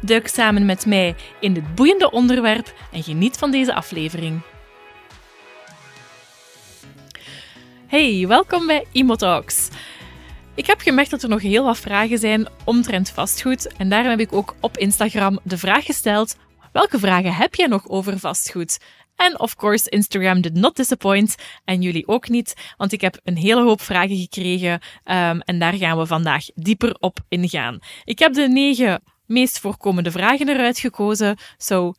Duik samen met mij in dit boeiende onderwerp en geniet van deze aflevering. Hey, welkom bij Imotalks. Ik heb gemerkt dat er nog heel wat vragen zijn omtrent vastgoed en daarom heb ik ook op Instagram de vraag gesteld: welke vragen heb jij nog over vastgoed? En of course, Instagram did not disappoint. En jullie ook niet, want ik heb een hele hoop vragen gekregen. Um, en daar gaan we vandaag dieper op ingaan. Ik heb de negen meest voorkomende vragen eruit gekozen. So,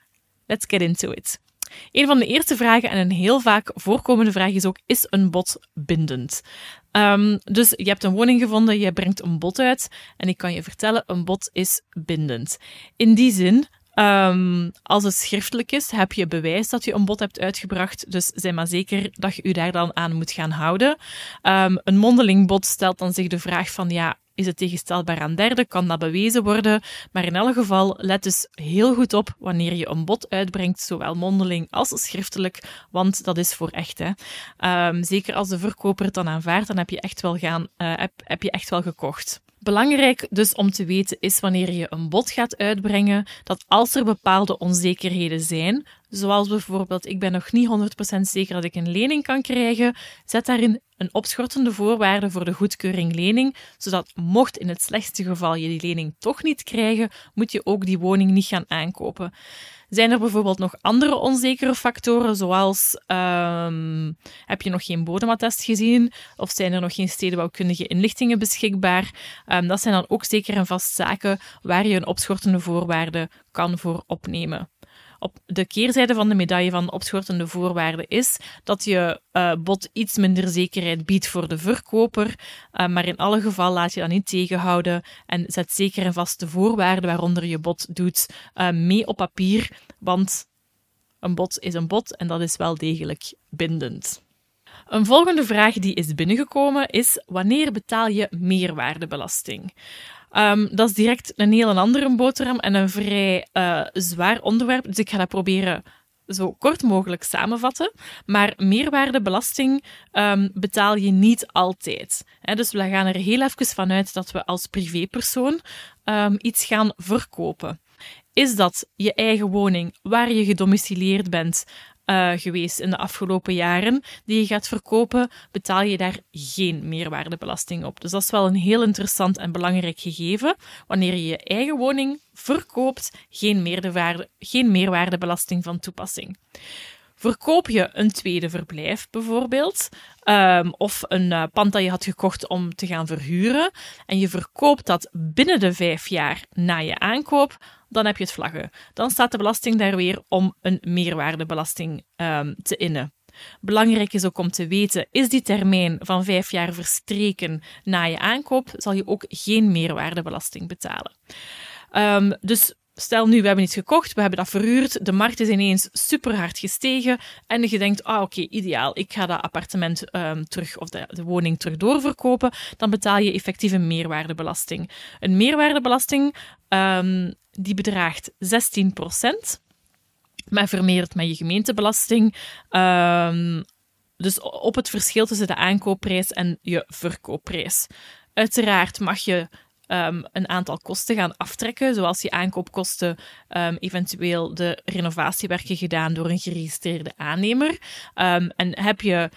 let's get into it. Een van de eerste vragen en een heel vaak voorkomende vraag is ook: is een bod bindend? Um, dus je hebt een woning gevonden, je brengt een bod uit en ik kan je vertellen: een bod is bindend. In die zin Um, als het schriftelijk is, heb je bewijs dat je een bod hebt uitgebracht. Dus zeg maar zeker dat je u daar dan aan moet gaan houden. Um, een mondeling bod stelt dan zich de vraag van ja, is het tegenstelbaar aan derden? Kan dat bewezen worden? Maar in elk geval, let dus heel goed op wanneer je een bod uitbrengt, zowel mondeling als schriftelijk, want dat is voor echt. Hè. Um, zeker als de verkoper het dan aanvaardt, dan heb je echt wel, gaan, heb, heb je echt wel gekocht. Belangrijk dus om te weten is wanneer je een bod gaat uitbrengen, dat als er bepaalde onzekerheden zijn, zoals bijvoorbeeld ik ben nog niet 100% zeker dat ik een lening kan krijgen, zet daarin een opschortende voorwaarde voor de goedkeuring lening, zodat mocht in het slechtste geval je die lening toch niet krijgen, moet je ook die woning niet gaan aankopen. Zijn er bijvoorbeeld nog andere onzekere factoren, zoals um, heb je nog geen bodemattest gezien of zijn er nog geen stedenbouwkundige inlichtingen beschikbaar? Um, dat zijn dan ook zeker en vast zaken waar je een opschortende voorwaarde kan voor opnemen. Op de keerzijde van de medaille van opschortende voorwaarden is dat je uh, bod iets minder zekerheid biedt voor de verkoper, uh, maar in alle geval laat je dat niet tegenhouden en zet zeker en vast de voorwaarden waaronder je bod doet uh, mee op papier, want een bod is een bod en dat is wel degelijk bindend. Een volgende vraag die is binnengekomen is: wanneer betaal je meerwaardebelasting? Um, dat is direct een heel andere boterham en een vrij uh, zwaar onderwerp. Dus ik ga dat proberen zo kort mogelijk samenvatten. Maar meerwaardebelasting um, betaal je niet altijd. Dus we gaan er heel even vanuit dat we als privépersoon um, iets gaan verkopen. Is dat je eigen woning waar je gedomicileerd bent, uh, geweest in de afgelopen jaren die je gaat verkopen, betaal je daar geen meerwaardebelasting op. Dus dat is wel een heel interessant en belangrijk gegeven. Wanneer je je eigen woning verkoopt, geen, geen meerwaardebelasting van toepassing. Verkoop je een tweede verblijf bijvoorbeeld, um, of een uh, pand dat je had gekocht om te gaan verhuren, en je verkoopt dat binnen de vijf jaar na je aankoop, dan heb je het vlaggen. Dan staat de belasting daar weer om een meerwaardebelasting um, te innen. Belangrijk is ook om te weten, is die termijn van vijf jaar verstreken na je aankoop, zal je ook geen meerwaardebelasting betalen. Um, dus Stel nu, we hebben iets gekocht, we hebben dat verhuurd, de markt is ineens super hard gestegen en je denkt, ah oké, ideaal, ik ga dat appartement um, terug of de, de, woning terug doorverkopen, dan betaal je effectief een meerwaardebelasting. Een meerwaardebelasting um, die bedraagt 16% maar vermeerderd met je gemeentebelasting. Um, dus op het verschil tussen de aankoopprijs en je verkoopprijs. Uiteraard mag je um, een aantal kosten gaan aftrekken, zoals je aankoopkosten, um, eventueel de renovatiewerken gedaan door een geregistreerde aannemer. Um, en heb je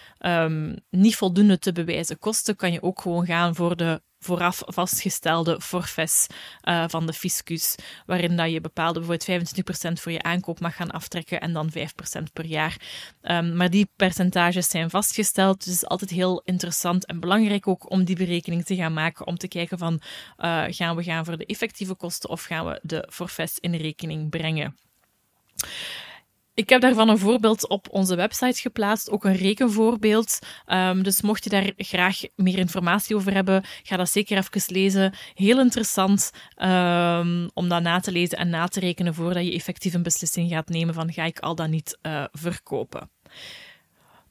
niet voldoende te bewijzen kosten, kan je ook gewoon gaan voor de vooraf vastgestelde forfaits uh, van de fiscus, waarin dat je bepaalde bijvoorbeeld 25% voor je aankoop mag gaan aftrekken en dan 5% per jaar. Um, maar die percentages zijn vastgesteld, dus het is altijd heel interessant en belangrijk ook om die berekening te gaan maken, om te kijken van uh, gaan we gaan voor de effectieve kosten of gaan we de forfaits in rekening brengen. Ik heb daarvan een voorbeeld op onze website geplaatst, ook een rekenvoorbeeld. Um, dus mocht je daar graag meer informatie over hebben, ga dat zeker even lezen. Heel interessant um, om dat na te lezen en na te rekenen voordat je effectief een beslissing gaat nemen van ga ik al dan niet uh, verkopen.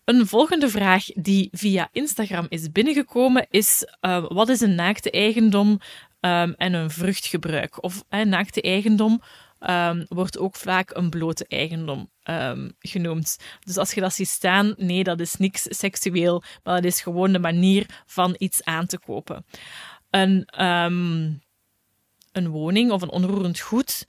Een volgende vraag die via Instagram is binnengekomen is: uh, wat is een naakte eigendom um, en een vruchtgebruik? Of uh, naakte eigendom um, wordt ook vaak een blote eigendom um, genoemd. Dus als je dat ziet staan, nee, dat is niks seksueel, maar dat is gewoon de manier van iets aan te kopen. Een, um, een woning of een onroerend goed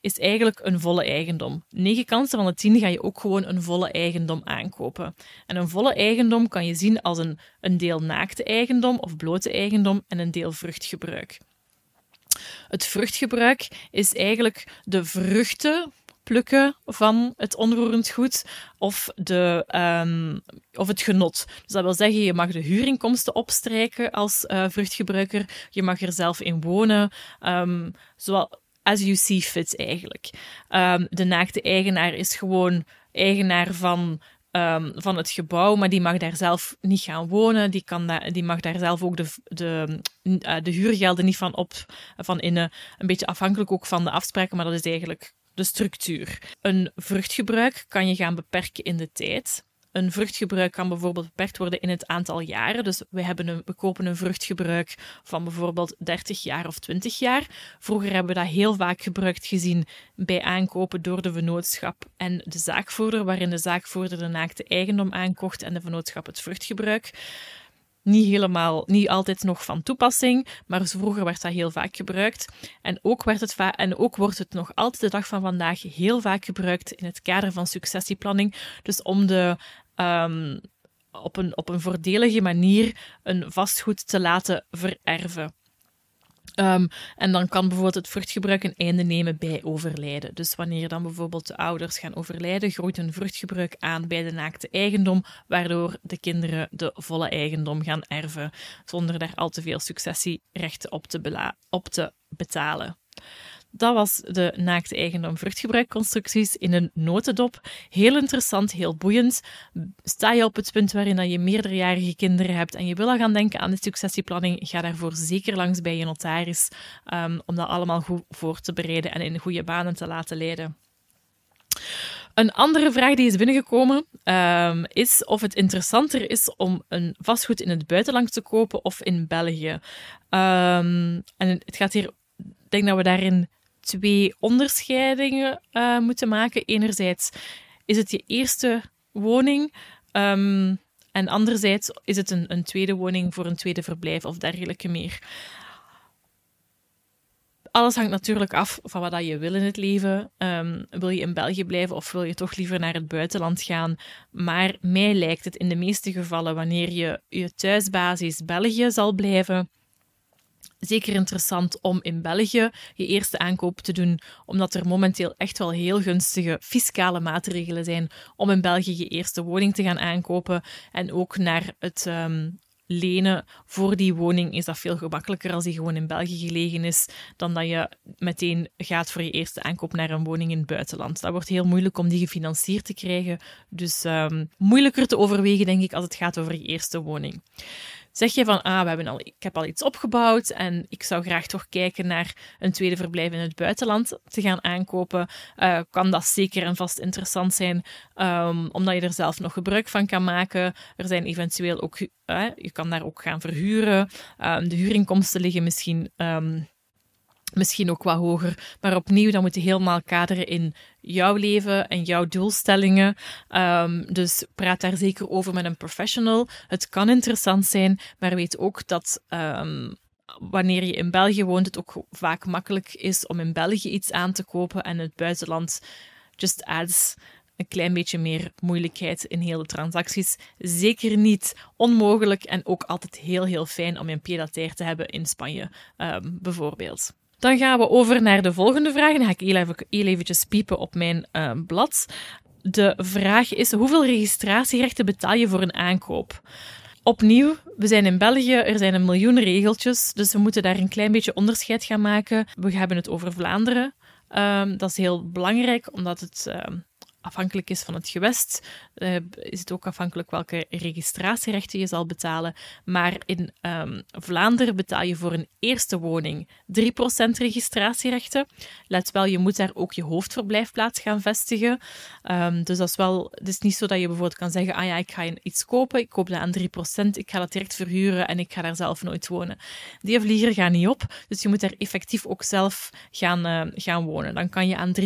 is eigenlijk een volle eigendom. 9 kansen van de 10 ga je ook gewoon een volle eigendom aankopen. En een volle eigendom kan je zien als een, een deel naakte eigendom of blote eigendom en een deel vruchtgebruik. Het vruchtgebruik is eigenlijk de vruchten plukken van het onroerend goed of, de, um, of het genot. Dus dat wil zeggen, je mag de huurinkomsten opstrijken als uh, vruchtgebruiker, je mag er zelf in wonen, um, as you see fit eigenlijk. Um, de naakte eigenaar is gewoon eigenaar van um, van het gebouw, maar die mag daar zelf niet gaan wonen. Die, kan die mag daar zelf ook de, de, uh, de huurgelden niet van op van innen. Een beetje afhankelijk ook van de afspraken, maar dat is eigenlijk de structuur. Een vruchtgebruik kan je gaan beperken in de tijd. Een vruchtgebruik kan bijvoorbeeld beperkt worden in het aantal jaren. Dus we, hebben een, kopen een vruchtgebruik van bijvoorbeeld 30 jaar of 20 jaar. Vroeger hebben we dat heel vaak gebruikt gezien bij aankopen door de vennootschap en de zaakvoerder, waarin de zaakvoerder de naakte eigendom aankocht en de vennootschap het vruchtgebruik niet helemaal, niet altijd nog van toepassing, maar vroeger werd dat heel vaak gebruikt. En ook, het en ook wordt het nog altijd de dag van vandaag heel vaak gebruikt in het kader van successieplanning. Dus om de um, op, een, op een voordelige manier een vastgoed te laten vererven. Um, en dan kan bijvoorbeeld het vruchtgebruik een einde nemen bij overlijden. Dus wanneer dan bijvoorbeeld de ouders gaan overlijden, groeit een vruchtgebruik aan bij de naakte eigendom, waardoor de kinderen de volle eigendom gaan erven, zonder daar al te veel successierechten op te, op te betalen. Dat was de naakte eigendom vruchtgebruikconstructies in een notendop. Heel interessant, heel boeiend. Sta je op het punt waarin je meerderjarige kinderen hebt en je wil al gaan denken aan de successieplanning, ga daarvoor zeker langs bij je notaris um, om dat allemaal goed voor te bereiden en in goede banen te laten leiden. Een andere vraag die is binnengekomen um, is of het interessanter is om een vastgoed in het buitenland te kopen of in België. Um, en het gaat hier, ik denk dat we daarin twee onderscheidingen uh, moeten maken. Enerzijds is het je eerste woning. Um, en anderzijds is het een, een tweede woning voor een tweede verblijf of dergelijke meer. Alles hangt natuurlijk af van wat je wil in het leven. Um, wil je in België blijven of wil je toch liever naar het buitenland gaan? Maar mij lijkt het in de meeste gevallen, wanneer je je thuisbasis België zal blijven, zeker interessant om in België je eerste aankoop te doen, omdat er momenteel echt wel heel gunstige fiscale maatregelen zijn om in België je eerste woning te gaan aankopen. En ook naar het um, lenen voor die woning is dat veel gemakkelijker als die gewoon in België gelegen is, dan dat je meteen gaat voor je eerste aankoop naar een woning in het buitenland. Dat wordt heel moeilijk om die gefinancierd te krijgen, dus um, moeilijker te overwegen, denk ik, als het gaat over je eerste woning. Zeg je van, ah, we hebben al, ik heb al iets opgebouwd en ik zou graag toch kijken naar een tweede verblijf in het buitenland te gaan aankopen, uh, kan dat zeker en vast interessant zijn, um, omdat je er zelf nog gebruik van kan maken. Er zijn eventueel ook, uh, je kan daar ook gaan verhuren. Um, de huurinkomsten liggen misschien um, misschien ook wat hoger. Maar opnieuw, dan moet je helemaal kaderen in jouw leven en jouw doelstellingen. Um, dus praat daar zeker over met een professional. Het kan interessant zijn, maar weet ook dat. Um, wanneer je in België woont, het ook vaak makkelijk is om in België iets aan te kopen en het buitenland just adds een klein beetje meer moeilijkheid in hele transacties. Zeker niet onmogelijk en ook altijd heel, heel fijn om een pied te hebben in Spanje, um, bijvoorbeeld. Dan gaan we over naar de volgende vraag. Dan ga ik heel, even, heel eventjes piepen op mijn uh, blad. De vraag is: hoeveel registratierechten betaal je voor een aankoop? Opnieuw, we zijn in België, er zijn een miljoen regeltjes, dus we moeten daar een klein beetje onderscheid gaan maken. We hebben het over Vlaanderen. Um, dat is heel belangrijk, omdat het uh, afhankelijk is van het gewest, uh, is het ook afhankelijk welke registratierechten je zal betalen. Maar in um, Vlaanderen betaal je voor een eerste woning 3% registratierechten. Let wel, je moet daar ook je hoofdverblijfplaats gaan vestigen. Um, dus dat is wel, het is niet zo dat je bijvoorbeeld kan zeggen: ah ja, ik ga iets kopen, ik koop dat aan 3%, ik ga dat direct verhuren en ik ga daar zelf nooit wonen. Die vlieger gaat niet op, dus je moet daar effectief ook zelf gaan, uh, gaan wonen. Dan kan je aan 3%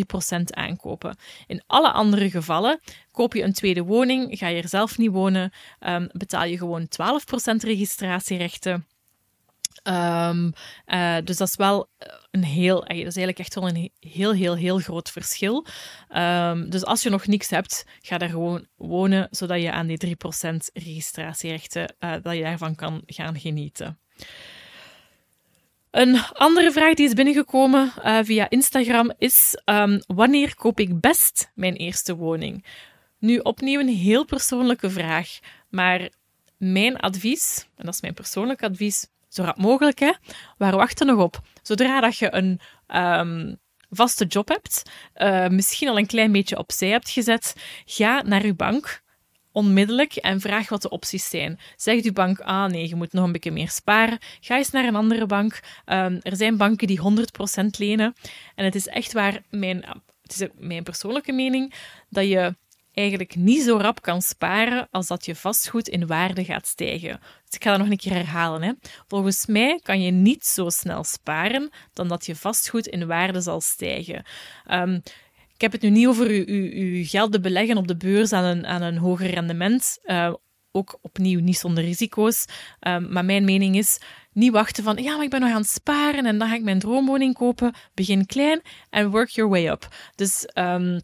aankopen. In alle andere gevallen Koop je een tweede woning, ga je er zelf niet wonen, um, betaal je gewoon 12% registratierechten. Um, uh, dus dat is wel een heel, dat is eigenlijk echt wel een heel, heel, heel groot verschil. Um, dus als je nog niks hebt, ga daar gewoon wonen, zodat je aan die 3% registratierechten, uh, dat je daarvan kan gaan genieten. Een andere vraag die is binnengekomen uh, via Instagram is: um, wanneer koop ik best mijn eerste woning? Nu, opnieuw een heel persoonlijke vraag, maar mijn advies, en dat is mijn persoonlijk advies, zo rap mogelijk, hè, waar wacht er nog op? Zodra dat je een um, vaste job hebt, uh, misschien al een klein beetje opzij hebt gezet, ga naar uw bank onmiddellijk en vraag wat de opties zijn. Zegt uw bank, ah nee, je moet nog een beetje meer sparen, ga eens naar een andere bank. Um, er zijn banken die 100% lenen. En het is echt waar, mijn, het is mijn persoonlijke mening, dat je eigenlijk niet zo rap kan sparen als dat je vastgoed in waarde gaat stijgen. Dus ik ga dat nog een keer herhalen. Hè. Volgens mij kan je niet zo snel sparen dan dat je vastgoed in waarde zal stijgen. Um, ik heb het nu niet over uw, geld te beleggen op de beurs aan een, aan een hoger rendement. Uh, ook opnieuw niet zonder risico's. Um, maar mijn mening is, niet wachten van, ja, maar ik ben nog aan het sparen en dan ga ik mijn droomwoning kopen. Begin klein en work your way up. Dus um,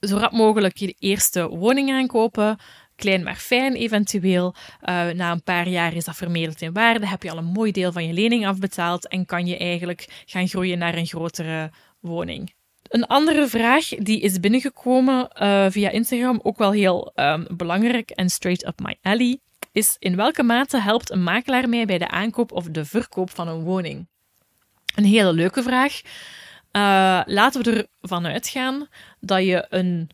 zo rap mogelijk je eerste woning aankopen. Klein maar fijn eventueel. Uh, na een paar jaar is dat vermeerderd in waarde. Heb je al een mooi deel van je lening afbetaald en kan je eigenlijk gaan groeien naar een grotere woning. Een andere vraag die is binnengekomen uh, via Instagram, ook wel heel um, belangrijk en straight up my alley, is in welke mate helpt een makelaar mij bij de aankoop of de verkoop van een woning? Een hele leuke vraag. Uh, laten we ervan uitgaan dat je een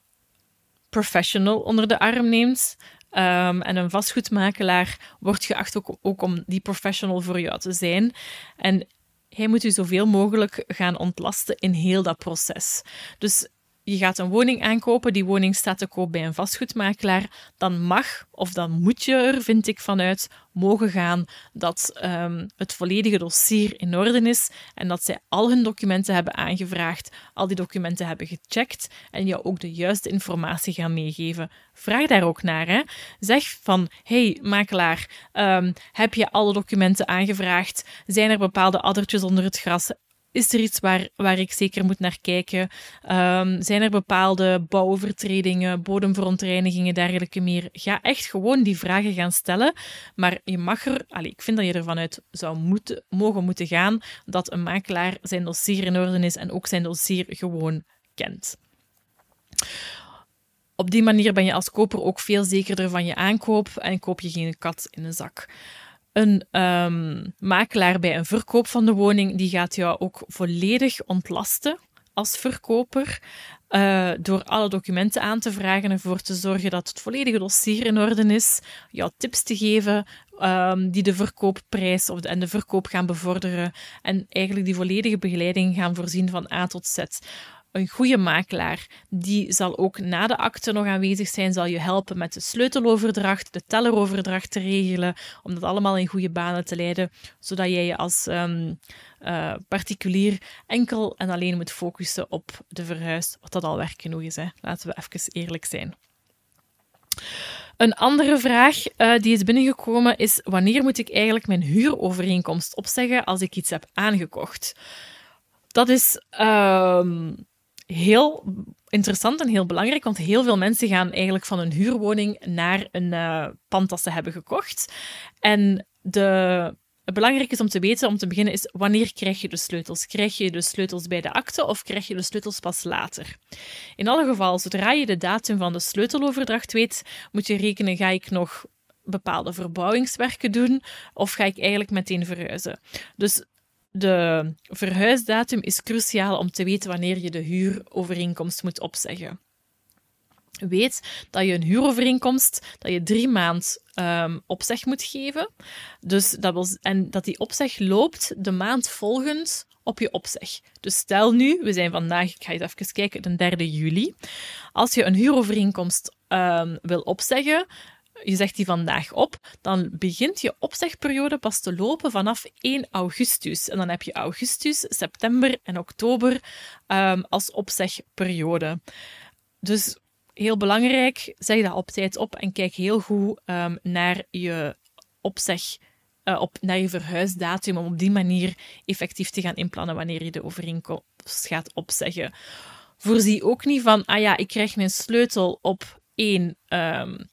professional onder de arm neemt. Um, en een vastgoedmakelaar wordt geacht ook, ook, om die professional voor jou te zijn. En hij moet u zoveel mogelijk gaan ontlasten in heel dat proces. Dus je gaat een woning aankopen, die woning staat te koop bij een vastgoedmakelaar, dan mag of dan moet je er, vind ik, vanuit mogen gaan dat um, het volledige dossier in orde is en dat zij al hun documenten hebben aangevraagd, al die documenten hebben gecheckt en jou ook de juiste informatie gaan meegeven. Vraag daar ook naar. Hè. Zeg van, hey makelaar, um, heb je alle documenten aangevraagd? Zijn er bepaalde addertjes onder het gras? Is er iets waar, waar ik zeker moet naar kijken? Um, zijn er bepaalde bouwvertredingen, bodemverontreinigingen, dergelijke meer? Ga echt gewoon die vragen gaan stellen. Maar je mag er, allez, ik vind dat je ervan uit zou moeten, mogen moeten gaan dat een makelaar zijn dossier in orde is en ook zijn dossier gewoon kent. Op die manier ben je als koper ook veel zekerder van je aankoop en koop je geen kat in een zak. Een um, makelaar bij een verkoop van de woning die gaat jou ook volledig ontlasten als verkoper. Uh, door alle documenten aan te vragen en ervoor te zorgen dat het volledige dossier in orde is, jou tips te geven um, die de verkoopprijs of de, en de verkoop gaan bevorderen en eigenlijk die volledige begeleiding gaan voorzien van A tot Z een goede makelaar, die zal ook na de akte nog aanwezig zijn, zal je helpen met de sleuteloverdracht, de telleroverdracht te regelen, om dat allemaal in goede banen te leiden, zodat jij je als um, uh, particulier enkel en alleen moet focussen op de verhuis, wat dat al werk genoeg is. Hè. Laten we even eerlijk zijn. Een andere vraag uh, die is binnengekomen is: wanneer moet ik eigenlijk mijn huurovereenkomst opzeggen als ik iets heb aangekocht? Dat is um, heel interessant en heel belangrijk, want heel veel mensen gaan eigenlijk van een huurwoning naar een uh, pand dat ze hebben gekocht. En de, het belangrijk is om te weten, om te beginnen, is wanneer krijg je de sleutels? Krijg je de sleutels bij de akte of krijg je de sleutels pas later? In alle gevallen, zodra je de datum van de sleuteloverdracht weet, moet je rekenen, ga ik nog bepaalde verbouwingswerken doen of ga ik eigenlijk meteen verhuizen? Dus de verhuisdatum is cruciaal om te weten wanneer je de huurovereenkomst moet opzeggen. weet dat je een huurovereenkomst, dat je drie maand um, opzeg moet geven. Dus dat en dat die opzeg loopt de maand volgend op je opzeg. Dus stel nu, we zijn vandaag, ik ga eens even kijken, de 3 juli. Als je een huurovereenkomst um, wil opzeggen, je zegt die vandaag op, dan begint je opzegperiode pas te lopen vanaf 1 augustus. En dan heb je augustus, september en oktober um, als opzegperiode. Dus heel belangrijk, zeg dat op tijd op en kijk heel goed um, naar je opzeg. Uh, op, naar je verhuisdatum, om op die manier effectief te gaan inplannen wanneer je de overeenkomst gaat opzeggen. Voorzie ook niet van, ah ja, ik krijg mijn sleutel op 1 um,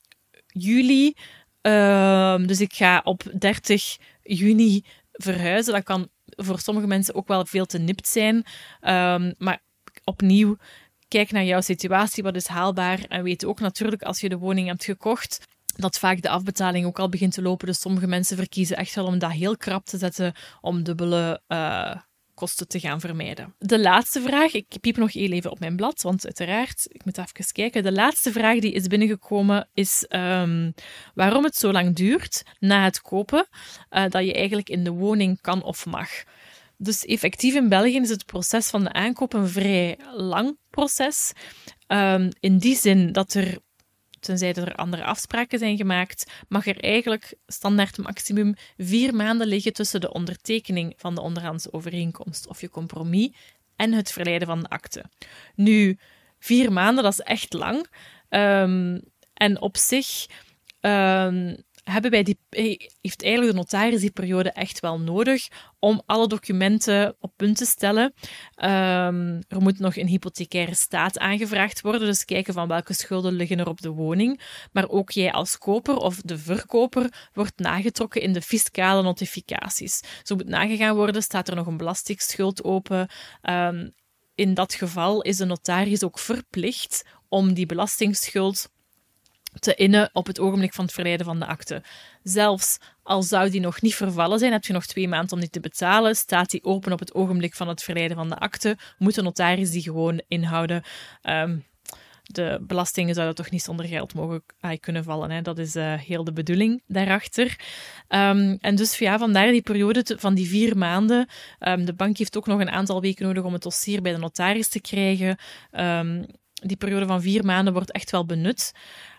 juli, um, dus ik ga op 30 juni verhuizen. Dat kan voor sommige mensen ook wel veel te nipt zijn, maar opnieuw, Kijk naar jouw situatie, wat is haalbaar. En weet ook natuurlijk, als je de woning hebt gekocht, dat vaak de afbetaling ook al begint te lopen. Dus sommige mensen verkiezen echt wel om dat heel krap te zetten, om dubbele uh, kosten te gaan vermijden. De laatste vraag, ik piep nog even op mijn blad, want uiteraard, ik moet even kijken. De laatste vraag die is binnengekomen is um, waarom het zo lang duurt na het kopen uh, dat je eigenlijk in de woning kan of mag. Dus effectief in België is het proces van de aankoop een vrij lang proces. Um, in die zin dat er, tenzij er andere afspraken zijn gemaakt, mag er eigenlijk standaard maximum vier maanden liggen tussen de ondertekening van de onderhandse overeenkomst of je compromis en het verleiden van de akte. Nu, vier maanden, dat is echt lang. Um, en op zich um, hebben wij die, heeft eigenlijk de notaris die periode echt wel nodig om alle documenten op punt te stellen. Um, er moet nog een hypothecaire staat aangevraagd worden, dus kijken van welke schulden liggen er op de woning. Maar ook jij als koper of de verkoper wordt nagetrokken in de fiscale notificaties. Zo moet nagegaan worden, staat er nog een belastingschuld open. Um, in dat geval is de notaris ook verplicht om die belastingschuld te innen op het ogenblik van het verleiden van de akte. Zelfs al zou die nog niet vervallen zijn, heb je nog twee maanden om die te betalen, staat die open op het ogenblik van het verleiden van de akte, moet de notaris die gewoon inhouden. Um, de belastingen zouden toch niet zonder geld mogen kunnen vallen. Hè? Dat is uh, heel de bedoeling daarachter. Um, en dus ja, vandaar die periode van die vier maanden. Um, de bank heeft ook nog een aantal weken nodig om het dossier bij de notaris te krijgen. Die periode van vier maanden wordt echt wel benut.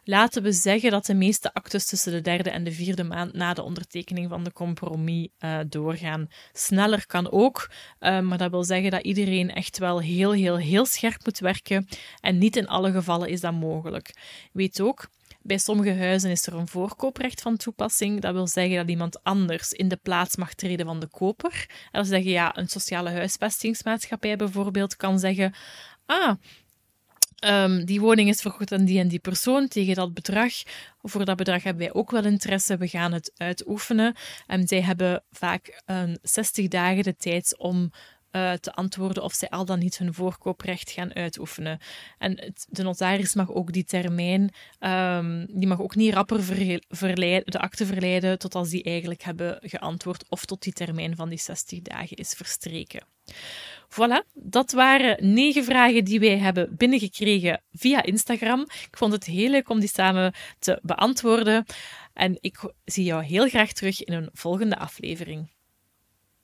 Laten we zeggen dat de meeste actes tussen de derde en de vierde maand na de ondertekening van de compromis uh, doorgaan. Sneller kan ook, uh, maar dat wil zeggen dat iedereen echt wel heel, heel, heel scherp moet werken. En niet in alle gevallen is dat mogelijk. Weet ook, bij sommige huizen is er een voorkooprecht van toepassing. Dat wil zeggen dat iemand anders in de plaats mag treden van de koper. En dan zeggen ja, een sociale huisvestingsmaatschappij bijvoorbeeld kan zeggen: Ah, Um, die woning is vergoed aan die en die persoon tegen dat bedrag. Voor dat bedrag hebben wij ook wel interesse. We gaan het uitoefenen. En zij hebben vaak um, 60 dagen de tijd om uh, te antwoorden of zij al dan niet hun voorkooprecht gaan uitoefenen. En de notaris mag ook die termijn, um, die mag ook niet rapper verleiden, de akte verleiden tot als die eigenlijk hebben geantwoord of tot die termijn van die 60 dagen is verstreken. Voilà, dat waren negen vragen die wij hebben binnengekregen via Instagram. Ik vond het heel leuk om die samen te beantwoorden. En ik zie jou heel graag terug in een volgende aflevering.